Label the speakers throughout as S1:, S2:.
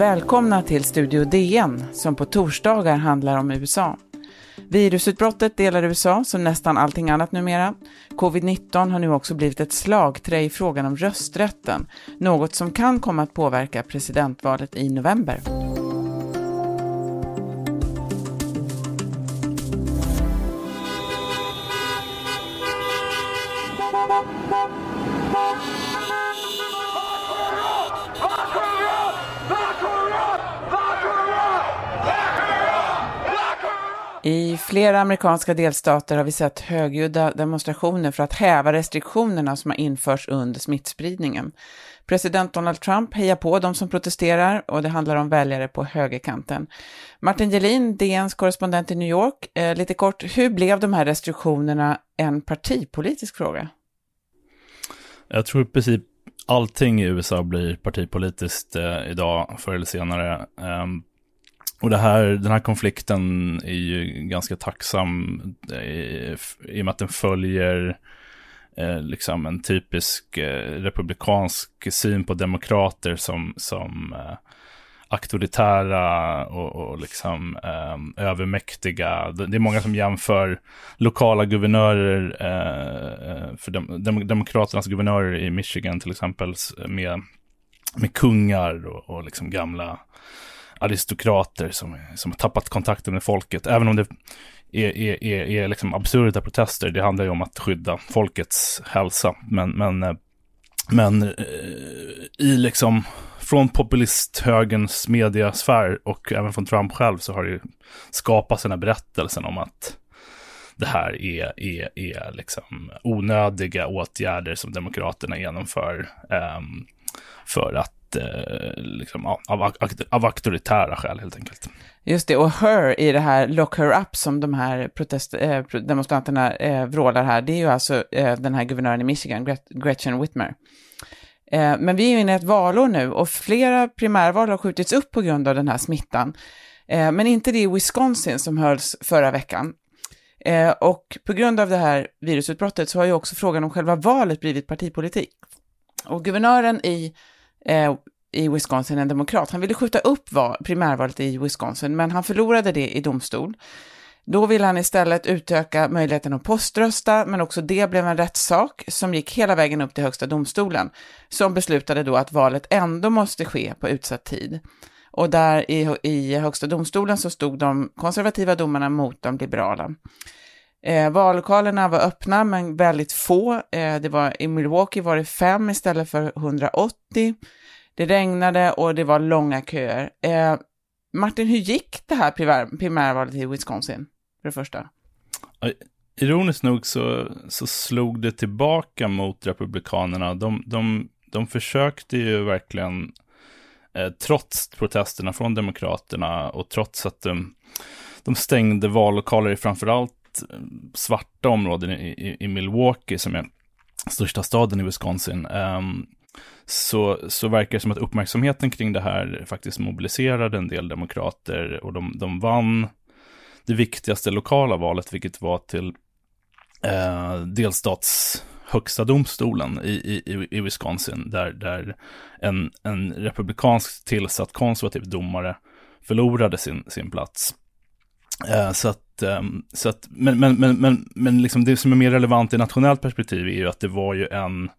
S1: Välkomna till Studio DN som på torsdagar handlar om USA. Virusutbrottet delar USA som nästan allting annat numera. Covid-19 har nu också blivit ett slagträ i frågan om rösträtten, något som kan komma att påverka presidentvalet i november. I flera amerikanska delstater har vi sett högljudda demonstrationer för att häva restriktionerna som har införts under smittspridningen. President Donald Trump hejar på de som protesterar och det handlar om väljare på högerkanten. Martin Gelin, DNs korrespondent i New York, eh, lite kort, hur blev de här restriktionerna en partipolitisk fråga?
S2: Jag tror i princip allting i USA blir partipolitiskt eh, idag, förr eller senare. Eh, och det här, den här konflikten är ju ganska tacksam eh, i, i och med att den följer eh, liksom en typisk eh, republikansk syn på demokrater som, som eh, auktoritära och, och liksom eh, övermäktiga. Det är många som jämför lokala guvernörer, eh, eh, för dem, dem, demokraternas guvernörer i Michigan till exempel, med, med kungar och, och liksom gamla aristokrater som, som har tappat kontakten med folket. Även om det är, är, är, är liksom absurda protester. Det handlar ju om att skydda folkets hälsa. Men, men, eh, men eh, i liksom från populisthögerns mediasfär och även från Trump själv så har det ju skapats den här berättelsen om att det här är, är, är liksom onödiga åtgärder som Demokraterna genomför um, för att Eh, liksom, av, av auktoritära skäl helt enkelt.
S1: Just det, och her i det här lock her up som de här protest, eh, demonstranterna eh, vrålar här, det är ju alltså eh, den här guvernören i Michigan, Gretchen Whitmer. Eh, men vi är ju inne i ett valår nu och flera primärval har skjutits upp på grund av den här smittan. Eh, men inte det i Wisconsin som hölls förra veckan. Eh, och på grund av det här virusutbrottet så har ju också frågan om själva valet blivit partipolitik. Och guvernören i eh, i Wisconsin, en demokrat. Han ville skjuta upp val, primärvalet i Wisconsin, men han förlorade det i domstol. Då ville han istället utöka möjligheten att poströsta, men också det blev en rättssak som gick hela vägen upp till högsta domstolen, som beslutade då att valet ändå måste ske på utsatt tid. Och där i, i högsta domstolen så stod de konservativa domarna mot de liberala. Eh, vallokalerna var öppna, men väldigt få. Eh, det var, I Milwaukee var det fem istället för 180. Det regnade och det var långa köer. Eh, Martin, hur gick det här primär, primärvalet i Wisconsin, för det första?
S2: Ironiskt nog så, så slog det tillbaka mot Republikanerna. De, de, de försökte ju verkligen, eh, trots protesterna från Demokraterna och trots att de, de stängde vallokaler i framförallt Eh, svarta områden i, i, i, Milwaukee, som är största staden i Wisconsin, um, så, så verkar det som att uppmärksamheten kring det här faktiskt mobiliserade en del demokrater och de, de vann det viktigaste lokala valet, vilket var till eh, delstats högsta domstolen i, i, i Wisconsin, där, där en, en republikansk tillsatt konservativ domare förlorade sin, sin plats. Eh, så att, Ehm, så att, men, men, men, men, men liksom det som är mer relevant i nationellt perspektiv är ju att det var ju en,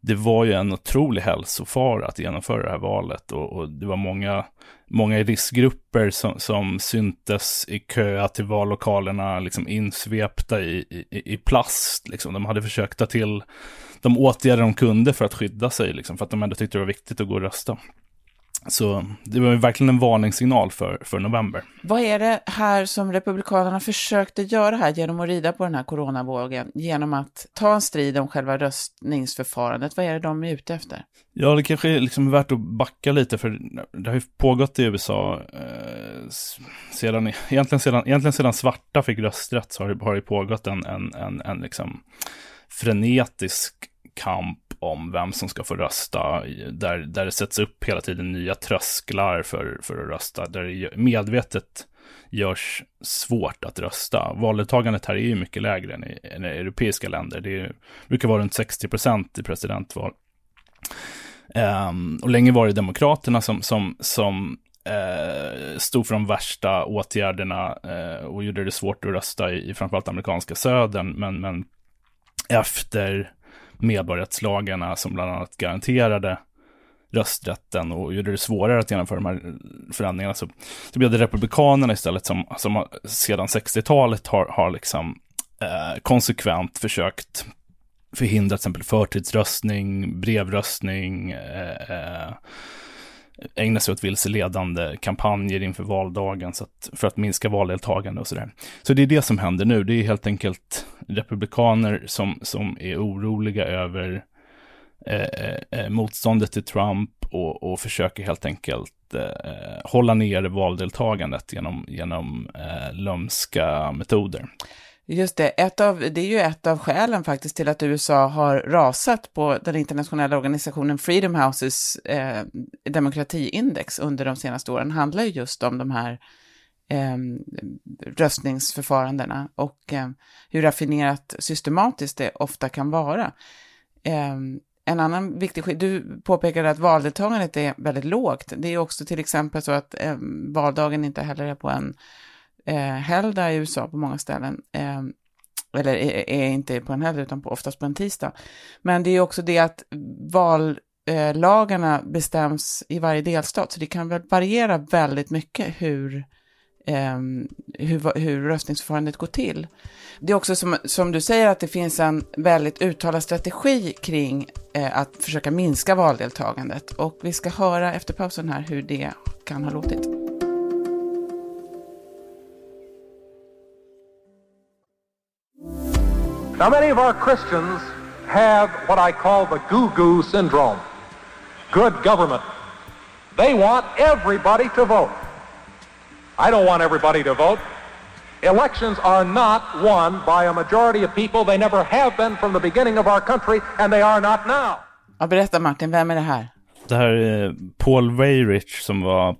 S2: det var ju en otrolig hälsofara att genomföra det här valet och, och det var många, många riskgrupper som, som syntes i kö till vallokalerna, liksom insvepta i, i, i plast. Liksom. De hade försökt ta till de åtgärder de kunde för att skydda sig, liksom, för att de ändå tyckte det var viktigt att gå och rösta. Så det var verkligen en varningssignal för, för november.
S1: Vad är det här som Republikanerna försökte göra här genom att rida på den här coronavågen, genom att ta en strid om själva röstningsförfarandet? Vad är det de är ute efter?
S2: Ja, det kanske är liksom värt att backa lite, för det har ju pågått i USA eh, sedan, egentligen sedan, egentligen sedan svarta fick rösträtt så har det, har det pågått en, en, en, en liksom frenetisk kamp om vem som ska få rösta, där, där det sätts upp hela tiden nya trösklar för, för att rösta, där det medvetet görs svårt att rösta. Valdeltagandet här är ju mycket lägre än i, än i europeiska länder. Det är, brukar vara runt 60 procent i presidentval. Um, och länge var det Demokraterna som, som, som uh, stod för de värsta åtgärderna uh, och gjorde det svårt att rösta i, i framförallt amerikanska södern. Men, men efter medborgarrättslagarna som bland annat garanterade rösträtten och gjorde det svårare att genomföra de här förändringarna. Så, så blev det Republikanerna istället som, som sedan 60-talet har, har liksom eh, konsekvent försökt förhindra till exempel förtidsröstning, brevröstning, eh, eh, ägna sig åt vilseledande kampanjer inför valdagen så att, för att minska valdeltagande och sådär. Så det är det som händer nu. Det är helt enkelt republikaner som, som är oroliga över eh, eh motståndet till Trump och, och försöker helt enkelt eh, hålla ner valdeltagandet genom, genom eh, lömska metoder.
S1: Just det, ett av, det är ju ett av skälen faktiskt till att USA har rasat på den internationella organisationen Freedom Houses eh, demokratiindex under de senaste åren, handlar ju just om de här eh, röstningsförfarandena och eh, hur raffinerat systematiskt det ofta kan vara. Eh, en annan viktig skillnad, du påpekade att valdeltagandet är väldigt lågt. Det är också till exempel så att eh, valdagen inte heller är på en eh, helgdag i USA på många ställen. Eh, eller är, är, inte på en helgdag utan på, oftast på en tisdag. Men det är också det att vallagarna eh, bestäms i varje delstat, så det kan väl variera väldigt mycket hur, Um, hur, hur röstningsförfarandet går till. Det är också som, som du säger att det finns en väldigt uttalad strategi kring eh, att försöka minska valdeltagandet. Och vi ska höra efter pausen här hur det kan ha låtit.
S3: Now, many of our Christians have what I call the goo goo syndrome good government. They want everybody to vote. I don't want everybody to vote. Elections are not won by a majority of people. They never have been from the beginning of our country, and they are not now.
S1: Ja, berätta Martin, vem är det här?
S2: Det här är Paul Weyrich som var Eh,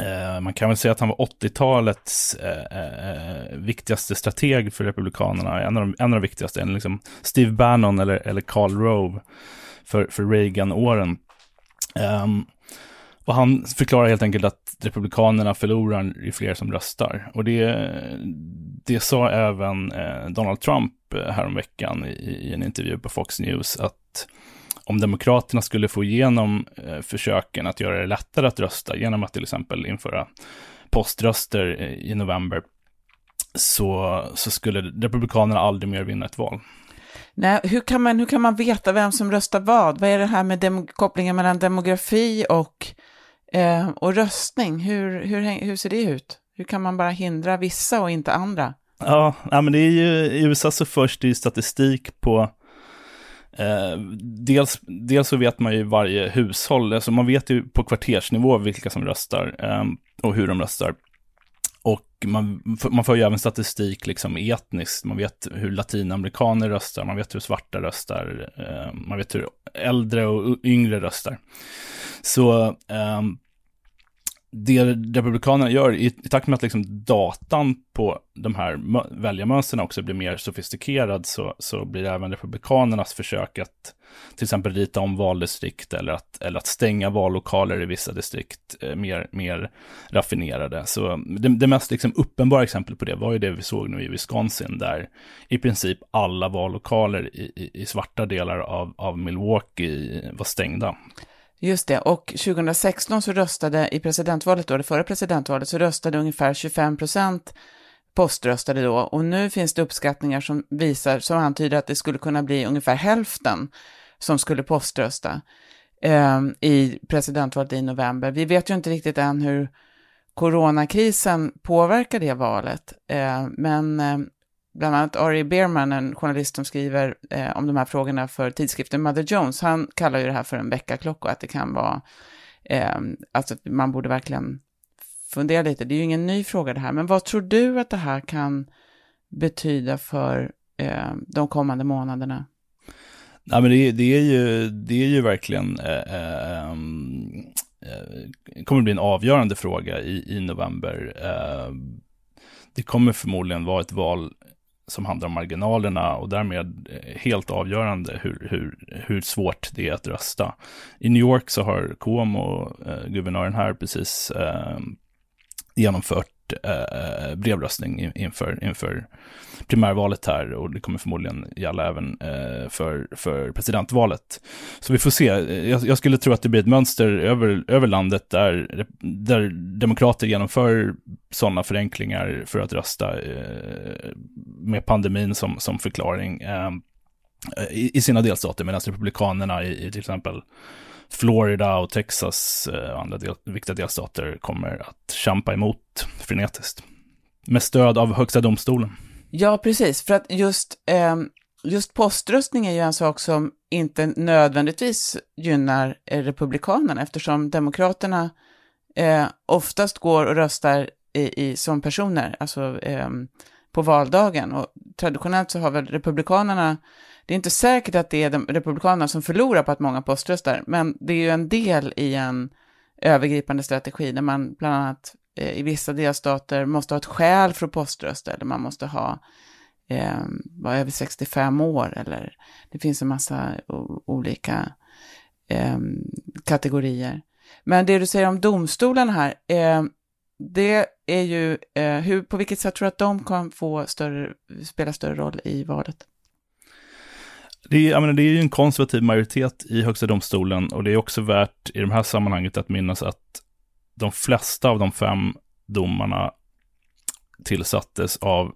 S2: Eh, man kan väl säga att han var 80-talets eh, eh, viktigaste strateg för Republikanerna. En av de, en av de viktigaste, liksom Steve Bannon eller, eller Karl Rove för, för Reagan-åren. Um, och han förklarar helt enkelt att Republikanerna förlorar ju fler som röstar. Och det, det sa även eh, Donald Trump eh, häromveckan i, i en intervju på Fox News, att om Demokraterna skulle få igenom eh, försöken att göra det lättare att rösta genom att till exempel införa poströster i november, så, så skulle Republikanerna aldrig mer vinna ett val.
S1: Nej, hur kan, man, hur kan man veta vem som röstar vad? Vad är det här med kopplingen mellan demografi och, eh, och röstning? Hur, hur, hur ser det ut? Hur kan man bara hindra vissa och inte andra?
S2: Ja, men det är ju, i USA så förs det ju statistik på Eh, dels, dels så vet man ju varje hushåll, alltså man vet ju på kvartersnivå vilka som röstar eh, och hur de röstar. Och man, man får ju även statistik liksom etniskt, man vet hur latinamerikaner röstar, man vet hur svarta röstar, eh, man vet hur äldre och yngre röstar. Så ehm, det Republikanerna gör, i, i takt med att liksom datan på de här väljarmönstren också blir mer sofistikerad, så, så blir även Republikanernas försök att till exempel rita om valdistrikt eller att, eller att stänga vallokaler i vissa distrikt eh, mer, mer raffinerade. Så det, det mest liksom uppenbara exemplet på det var ju det vi såg nu i Wisconsin, där i princip alla vallokaler i, i, i svarta delar av, av Milwaukee var stängda.
S1: Just det, och 2016 så röstade i presidentvalet då, det förra presidentvalet, så röstade ungefär 25 procent poströstade då, och nu finns det uppskattningar som visar, som antyder att det skulle kunna bli ungefär hälften som skulle poströsta eh, i presidentvalet i november. Vi vet ju inte riktigt än hur coronakrisen påverkar det valet, eh, men eh, bland annat Ari Berman, en journalist som skriver eh, om de här frågorna för tidskriften Mother Jones, han kallar ju det här för en väckarklocka, att det kan vara, eh, alltså man borde verkligen fundera lite. Det är ju ingen ny fråga det här, men vad tror du att det här kan betyda för eh, de kommande månaderna?
S2: Nej, men det, det, är ju, det är ju verkligen, eh, ehm, eh, kommer bli en avgörande fråga i, i november. Eh, det kommer förmodligen vara ett val som handlar om marginalerna och därmed eh, helt avgörande hur, hur, hur svårt det är att rösta. I New York så har Cuomo, eh, guvernören här, precis eh, genomfört eh, brevröstning inför, inför primärvalet här och det kommer förmodligen gälla även eh, för, för presidentvalet. Så vi får se. Jag, jag, skulle tro att det blir ett mönster över, över landet där, där demokrater genomför sådana förenklingar för att rösta eh, med pandemin som, som förklaring eh, i, i, sina delstater, medan republikanerna i, i till exempel Florida och Texas eh, och andra del, viktiga delstater kommer att kämpa emot frenetiskt. Med stöd av Högsta domstolen.
S1: Ja, precis. För att just, eh, just poströstning är ju en sak som inte nödvändigtvis gynnar eh, Republikanerna, eftersom Demokraterna eh, oftast går och röstar i, i, som personer, alltså eh, på valdagen. Och traditionellt så har väl Republikanerna det är inte säkert att det är de republikanerna som förlorar på att många poströstar, men det är ju en del i en övergripande strategi där man bland annat eh, i vissa delstater måste ha ett skäl för att poströsta eller man måste ha eh, vara över 65 år eller det finns en massa olika eh, kategorier. Men det du säger om domstolarna här, eh, det är ju, eh, hur, på vilket sätt tror du att de kan få större, spela större roll i valet?
S2: Det är, menar, det är ju en konservativ majoritet i Högsta domstolen och det är också värt i de här sammanhanget att minnas att de flesta av de fem domarna tillsattes av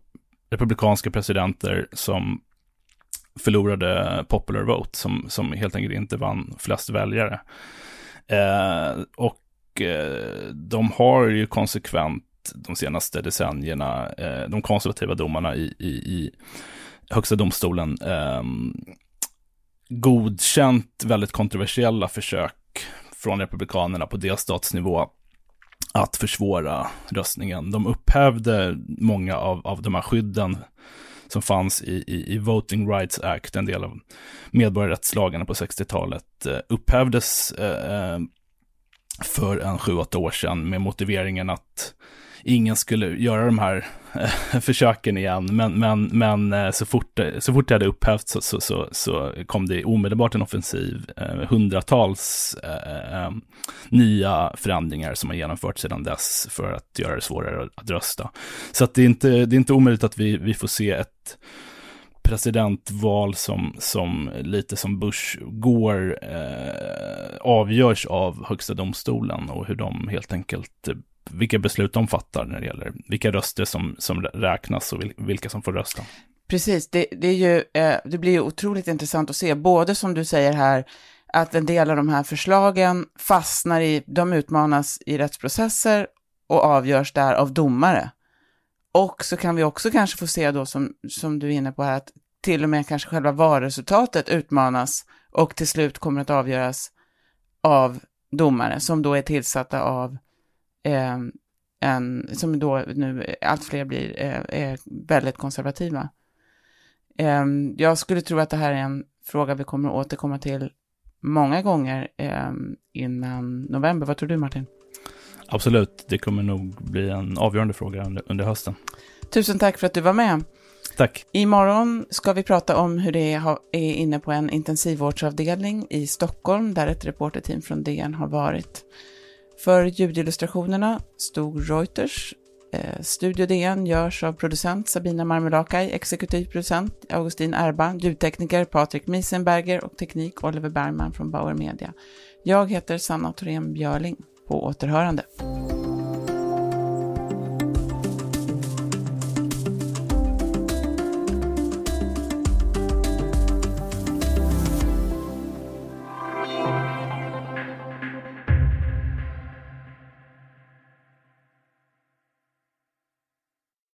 S2: republikanska presidenter som förlorade popular vote, som, som helt enkelt inte vann flest väljare. Eh, och eh, de har ju konsekvent de senaste decennierna, eh, de konservativa domarna i, i, i Högsta domstolen eh, godkänt väldigt kontroversiella försök från Republikanerna på delstatsnivå att försvåra röstningen. De upphävde många av, av de här skydden som fanns i, i, i Voting Rights Act, en del av medborgarrättslagarna på 60-talet, eh, upphävdes eh, eh för en sju, åtta år sedan med motiveringen att ingen skulle göra de här eh, försöken igen. Men, men, men eh, så, fort, eh, så fort det hade upphävts så, så, så, så kom det omedelbart en offensiv. Eh, hundratals eh, nya förändringar som har genomförts sedan dess för att göra det svårare att rösta. Så att det, är inte, det är inte omöjligt att vi, vi får se ett presidentval som, som lite som Bush går eh, avgörs av högsta domstolen och hur de helt enkelt vilka beslut de fattar när det gäller vilka röster som, som räknas och vilka som får rösta.
S1: Precis, det, det, är ju, eh, det blir ju otroligt intressant att se, både som du säger här, att en del av de här förslagen fastnar i, de utmanas i rättsprocesser och avgörs där av domare. Och så kan vi också kanske få se då, som, som du är inne på här, att till och med kanske själva valresultatet utmanas och till slut kommer att avgöras av domare som då är tillsatta av eh, en, som då nu allt fler blir eh, är väldigt konservativa. Eh, jag skulle tro att det här är en fråga vi kommer att återkomma till många gånger eh, innan november. Vad tror du Martin?
S2: Absolut, det kommer nog bli en avgörande fråga under, under hösten.
S1: Tusen tack för att du var med.
S2: Tack.
S1: Imorgon ska vi prata om hur det är inne på en intensivvårdsavdelning i Stockholm, där ett reporterteam från DN har varit. För ljudillustrationerna stod Reuters. Eh, Studio DN görs av producent Sabina Marmelakai, exekutiv producent Augustin Erba, ljudtekniker Patrik Miesenberger och teknik Oliver Bergman från Bauer Media. Jag heter Sanna Thorén Björling. På återhörande.